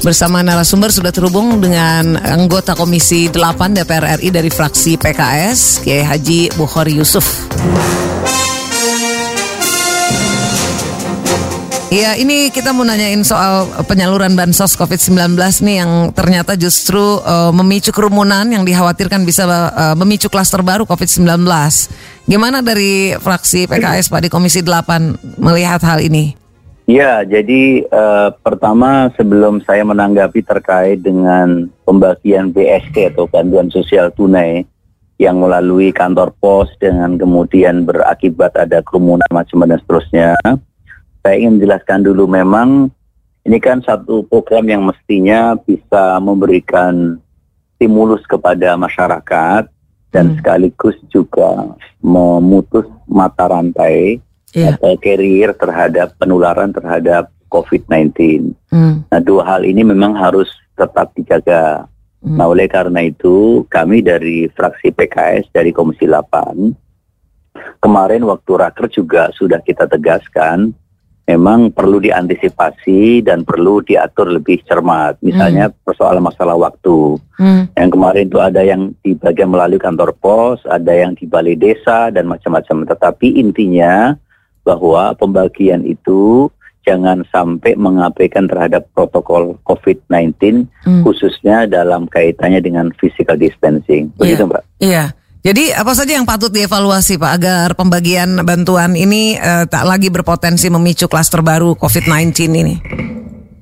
Bersama narasumber sudah terhubung dengan anggota Komisi 8 DPR RI dari fraksi PKS, Kiai Haji Bukhari Yusuf. Ya, ini kita mau nanyain soal penyaluran bansos COVID-19 nih yang ternyata justru uh, memicu kerumunan yang dikhawatirkan bisa uh, memicu klaster baru COVID-19. Gimana dari fraksi PKS Pak di Komisi 8 melihat hal ini? Ya, jadi uh, pertama sebelum saya menanggapi terkait dengan pembagian BST atau bantuan sosial tunai yang melalui kantor pos dengan kemudian berakibat ada kerumunan macam-macam dan seterusnya saya ingin menjelaskan dulu memang ini kan satu program yang mestinya bisa memberikan stimulus kepada masyarakat dan hmm. sekaligus juga memutus mata rantai yeah. carrier terhadap penularan terhadap COVID-19. Hmm. Nah dua hal ini memang harus tetap dijaga. Hmm. Nah oleh karena itu kami dari fraksi PKS dari Komisi 8 kemarin waktu raker juga sudah kita tegaskan memang perlu diantisipasi dan perlu diatur lebih cermat. Misalnya hmm. persoalan masalah waktu. Hmm. Yang kemarin itu ada yang di bagian melalui kantor pos, ada yang di balai desa dan macam-macam. Tetapi intinya bahwa pembagian itu jangan sampai mengabaikan terhadap protokol COVID-19 hmm. khususnya dalam kaitannya dengan physical distancing. Begitu, yeah. Mbak? Iya. Yeah. Jadi apa saja yang patut dievaluasi Pak agar pembagian bantuan ini uh, tak lagi berpotensi memicu klaster baru COVID-19 ini?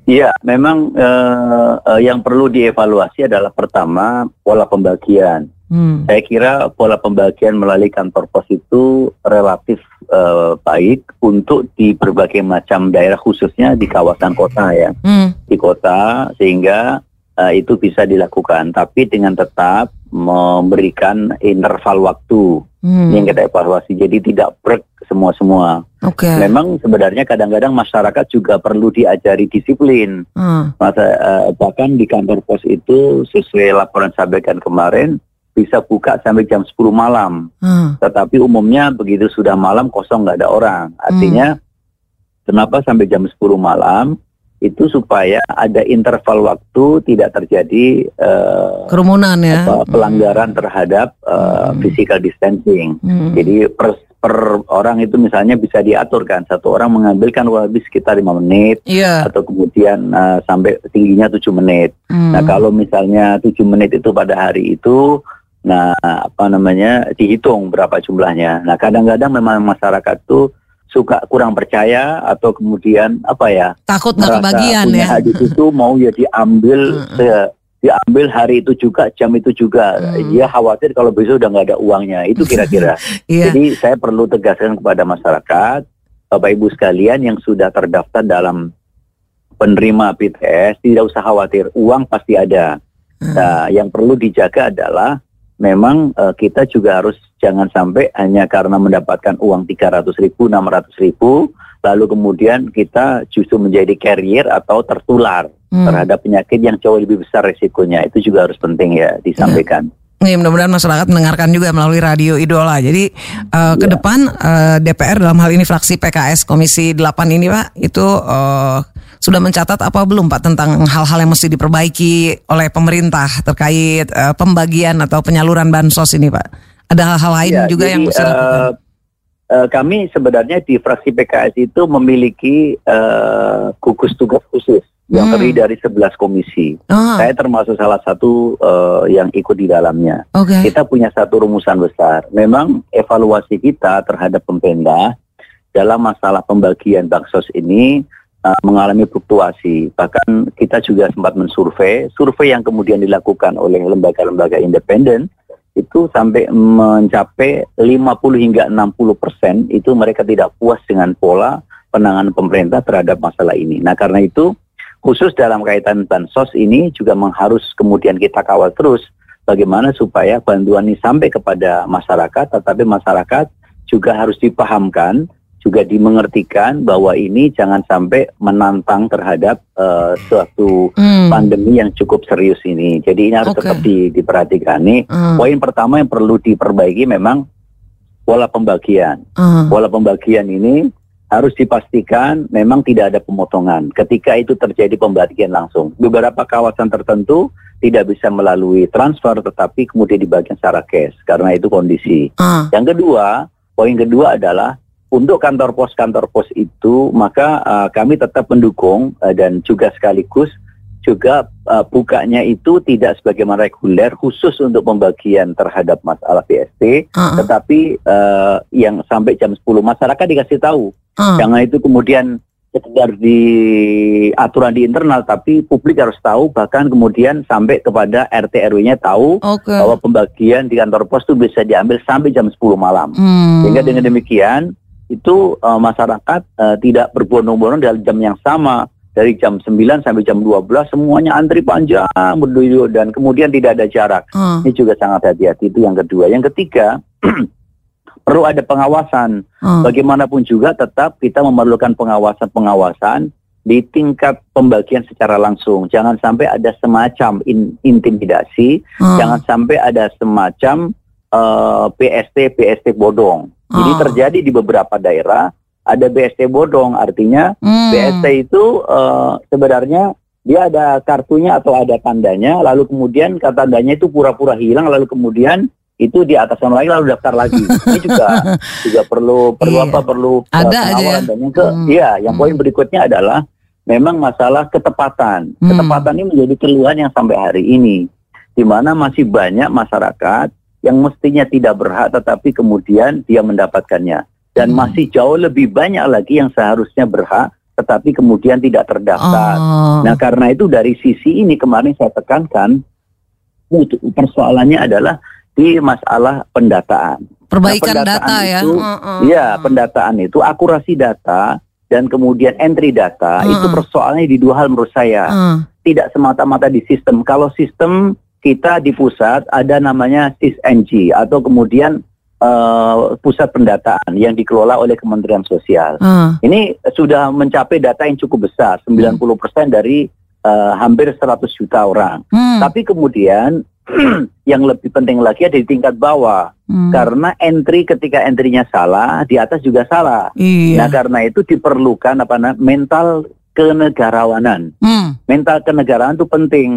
Iya, memang uh, uh, yang perlu dievaluasi adalah pertama pola pembagian. Hmm. Saya kira pola pembagian melalui kantor pos itu relatif uh, baik untuk di berbagai macam daerah khususnya di kawasan kota ya, hmm. di kota sehingga uh, itu bisa dilakukan. Tapi dengan tetap memberikan interval waktu hmm. yang kita evaluasi. Jadi tidak break semua-semua. Okay. Memang sebenarnya kadang-kadang masyarakat juga perlu diajari disiplin. Hmm. Masa, uh, bahkan di kantor pos itu sesuai laporan sampaikan kemarin bisa buka sampai jam 10 malam. Hmm. Tetapi umumnya begitu sudah malam kosong nggak ada orang. Artinya hmm. kenapa sampai jam 10 malam? itu supaya ada interval waktu tidak terjadi uh, kerumunan ya apa, pelanggaran hmm. terhadap uh, hmm. physical distancing. Hmm. Jadi per, per orang itu misalnya bisa diatur kan satu orang mengambilkan lebih sekitar lima menit yeah. atau kemudian uh, sampai tingginya tujuh menit. Hmm. Nah kalau misalnya tujuh menit itu pada hari itu Nah, apa namanya dihitung berapa jumlahnya. Nah, kadang-kadang memang masyarakat tuh suka kurang percaya atau kemudian apa ya takut nggak kebagian ya hadis itu mau ya diambil se, diambil hari itu juga jam itu juga hmm. dia khawatir kalau besok udah nggak ada uangnya itu kira-kira yeah. jadi saya perlu tegaskan kepada masyarakat bapak ibu sekalian yang sudah terdaftar dalam penerima PTS tidak usah khawatir uang pasti ada hmm. nah yang perlu dijaga adalah memang uh, kita juga harus jangan sampai hanya karena mendapatkan uang 300 ribu, 600 ribu, lalu kemudian kita justru menjadi carrier atau tertular hmm. terhadap penyakit yang jauh lebih besar resikonya. Itu juga harus penting ya disampaikan. Ya. Nih, mudah-mudahan masyarakat mendengarkan juga melalui radio Idola. Jadi uh, ke ya. depan uh, DPR dalam hal ini fraksi PKS Komisi 8 ini Pak itu uh, sudah mencatat apa belum Pak tentang hal-hal yang mesti diperbaiki oleh pemerintah terkait uh, pembagian atau penyaluran bansos ini Pak? Ada hal-hal lain ya, juga jadi, yang mesti uh, uh, kami sebenarnya di fraksi PKS itu memiliki uh, gugus tugas khusus yang hmm. terdiri dari 11 komisi. Oh. Saya termasuk salah satu uh, yang ikut di dalamnya. Okay. Kita punya satu rumusan besar. Memang evaluasi kita terhadap pemerintah dalam masalah pembagian baksos ini uh, mengalami fluktuasi. Bahkan kita juga sempat mensurvei, survei yang kemudian dilakukan oleh lembaga-lembaga independen itu sampai mencapai 50 hingga 60 persen itu mereka tidak puas dengan pola penanganan pemerintah terhadap masalah ini. Nah karena itu khusus dalam kaitan bansos ini juga mengharus kemudian kita kawal terus bagaimana supaya bantuan ini sampai kepada masyarakat, tetapi masyarakat juga harus dipahamkan, juga dimengertikan bahwa ini jangan sampai menantang terhadap uh, suatu hmm. pandemi yang cukup serius ini. Jadi ini harus okay. tetap di, diperhatikan. Nih, hmm. poin pertama yang perlu diperbaiki memang pola pembagian. Hmm. Pola pembagian ini harus dipastikan memang tidak ada pemotongan ketika itu terjadi pembagian langsung. Beberapa kawasan tertentu tidak bisa melalui transfer tetapi kemudian dibagikan secara cash karena itu kondisi. Uh. Yang kedua, poin kedua adalah untuk kantor pos kantor pos itu maka uh, kami tetap mendukung uh, dan juga sekaligus juga uh, bukanya itu tidak sebagaimana reguler khusus untuk pembagian terhadap masalah PST, uh -uh. tetapi uh, yang sampai jam 10 masyarakat dikasih tahu. Uh. Jangan itu kemudian sekedar di aturan di internal, tapi publik harus tahu bahkan kemudian sampai kepada RT RW-nya tahu okay. bahwa pembagian di kantor pos itu bisa diambil sampai jam 10 malam. Hmm. Sehingga dengan demikian itu uh, masyarakat uh, tidak berbondong-bondong dalam jam yang sama dari jam 9 sampai jam 12 semuanya antri panjang berduyur dan kemudian tidak ada jarak. Hmm. Ini juga sangat hati-hati itu yang kedua. Yang ketiga perlu ada pengawasan. Hmm. Bagaimanapun juga tetap kita memerlukan pengawasan-pengawasan di tingkat pembagian secara langsung. Jangan sampai ada semacam in, intimidasi, hmm. jangan sampai ada semacam uh, eh, PST PST bodong. Hmm. Ini terjadi di beberapa daerah ada BST bodong artinya hmm. BST itu uh, sebenarnya dia ada kartunya atau ada tandanya lalu kemudian tandanya itu pura-pura hilang lalu kemudian itu di atas nama lagi lalu daftar lagi ini juga juga perlu perlu iya. apa perlu ada aja ya. dan yang ke hmm. ya yang hmm. poin berikutnya adalah memang masalah ketepatan hmm. ketepatan ini menjadi keluhan yang sampai hari ini di mana masih banyak masyarakat yang mestinya tidak berhak tetapi kemudian dia mendapatkannya dan hmm. masih jauh lebih banyak lagi yang seharusnya berhak tetapi kemudian tidak terdaftar. Oh. Nah, karena itu dari sisi ini kemarin saya tekankan persoalannya adalah di masalah pendataan. Perbaikan nah, pendataan data ya? itu, ya. Iya, uh, pendataan itu akurasi data dan kemudian entry data uh, itu persoalannya di dua hal menurut saya. Uh. Tidak semata-mata di sistem. Kalau sistem kita di pusat ada namanya SysNG atau kemudian uh, pusat pendataan yang dikelola oleh Kementerian Sosial. Uh. Ini sudah mencapai data yang cukup besar, 90% hmm. dari uh, hampir 100 juta orang. Hmm. Tapi kemudian yang lebih penting lagi ada di tingkat bawah. Hmm. Karena entry ketika entrynya salah, di atas juga salah. Iya. Nah, karena itu diperlukan apa namanya mental kenegarawanan. Hmm. Mental kenegarawanan itu penting.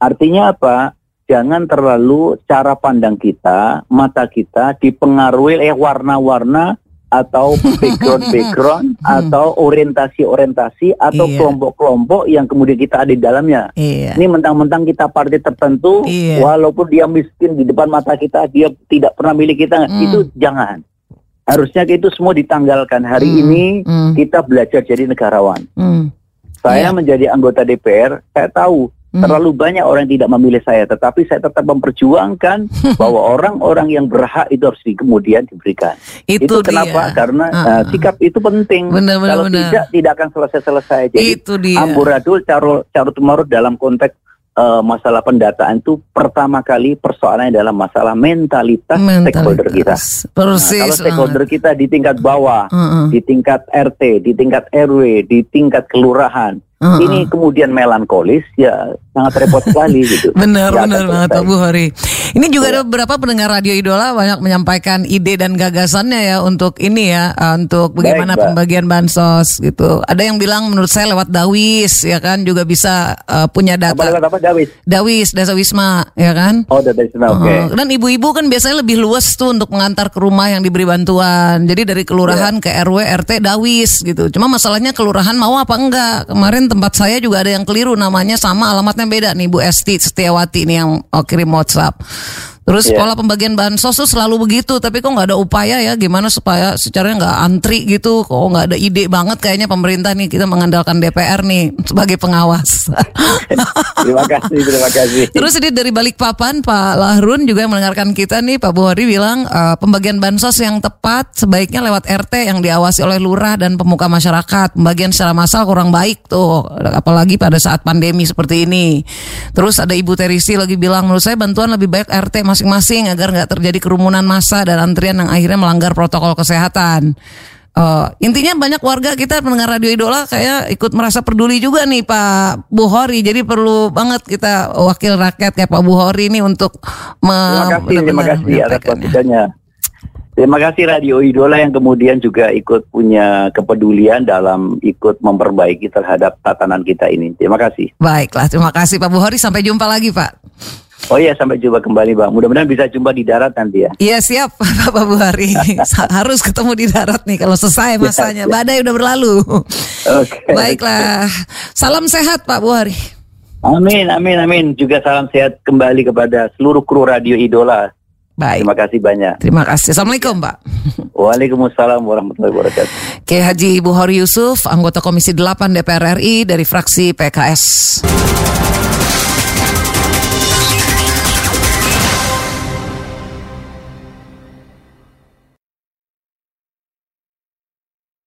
Artinya apa? Jangan terlalu cara pandang kita, mata kita dipengaruhi oleh warna-warna atau background-background hmm. atau orientasi-orientasi atau iya. kelompok-kelompok yang kemudian kita ada di dalamnya. Iya. Ini mentang-mentang kita partai tertentu, iya. walaupun dia miskin di depan mata kita, dia tidak pernah milik kita, mm. itu jangan. Harusnya itu semua ditanggalkan. Hari mm. ini mm. kita belajar jadi negarawan. Mm. Saya yeah. menjadi anggota DPR, saya tahu Hmm. Terlalu banyak orang yang tidak memilih saya, tetapi saya tetap memperjuangkan bahwa orang-orang yang berhak itu harus di, kemudian diberikan. Itu, itu kenapa? Karena uh, uh, sikap itu penting. Benar, benar, Kalau benar. tidak, tidak akan selesai-selesai. Jadi itu dia. amburadul carut carut marut dalam konteks uh, masalah pendataan itu pertama kali persoalannya dalam masalah mentalitas, mentalitas. stakeholder kita. Persis. Nah, kalau stakeholder kita di tingkat bawah, uh -uh. di tingkat RT, di tingkat RW, di tingkat kelurahan, uh -uh. ini kemudian melankolis, ya sangat repot sekali gitu. benar, ya, benar banget Pak Bu Hori. Ini juga ada beberapa pendengar radio idola banyak menyampaikan ide dan gagasannya ya untuk ini ya, uh, untuk bagaimana Baik, pembagian bansos gitu. Ada yang bilang menurut saya lewat Dawis ya kan juga bisa uh, punya data. Apa, apa Dawis? Dawis, Desa Wisma ya kan. Oh, Desa Wisma, oke. Okay. Dan ibu-ibu kan biasanya lebih luas tuh untuk mengantar ke rumah yang diberi bantuan. Jadi dari kelurahan yeah. ke RW, RT, Dawis gitu. Cuma masalahnya kelurahan mau apa enggak? Kemarin tempat saya juga ada yang keliru namanya sama alamatnya beda nih Bu Esti Setiawati nih yang oh, kirim WhatsApp. Terus yeah. pola pembagian bansos tuh selalu begitu, tapi kok nggak ada upaya ya gimana supaya secara nggak antri gitu, kok nggak ada ide banget kayaknya pemerintah nih kita mengandalkan DPR nih sebagai pengawas. terima kasih, terima kasih. Terus ini dari balik papan Pak Lahrun juga mendengarkan kita nih Pak Buhari bilang uh, pembagian bansos yang tepat sebaiknya lewat RT yang diawasi oleh lurah dan pemuka masyarakat. Pembagian secara massal kurang baik tuh, apalagi pada saat pandemi seperti ini. Terus ada Ibu Terisi lagi bilang menurut saya bantuan lebih baik RT masing-masing agar nggak terjadi kerumunan massa dan antrian yang akhirnya melanggar protokol kesehatan. Uh, intinya banyak warga kita mendengar radio idola kayak ikut merasa peduli juga nih Pak Buhori. Jadi perlu banget kita wakil rakyat kayak Pak Buhori ini untuk Terima kasih, terima kasih atas Terima kasih Radio Idola yang kemudian juga ikut punya kepedulian dalam ikut memperbaiki terhadap tatanan kita ini. Terima kasih. Baiklah, terima kasih Pak Buhori. Sampai jumpa lagi Pak. Oh iya, sampai jumpa kembali Bang. Mudah-mudahan bisa jumpa di darat nanti ya. Iya siap Pak Buhari. Harus ketemu di darat nih kalau selesai masanya. Badai udah berlalu. Oke. Baiklah. Salam sehat Pak Buhari. Amin, amin, amin. Juga salam sehat kembali kepada seluruh kru Radio Idola. Baik. Terima kasih banyak. Terima kasih. Assalamualaikum Pak. Waalaikumsalam warahmatullahi wabarakatuh. Kiai Haji Buhori Yusuf, anggota Komisi 8 DPR RI dari fraksi PKS.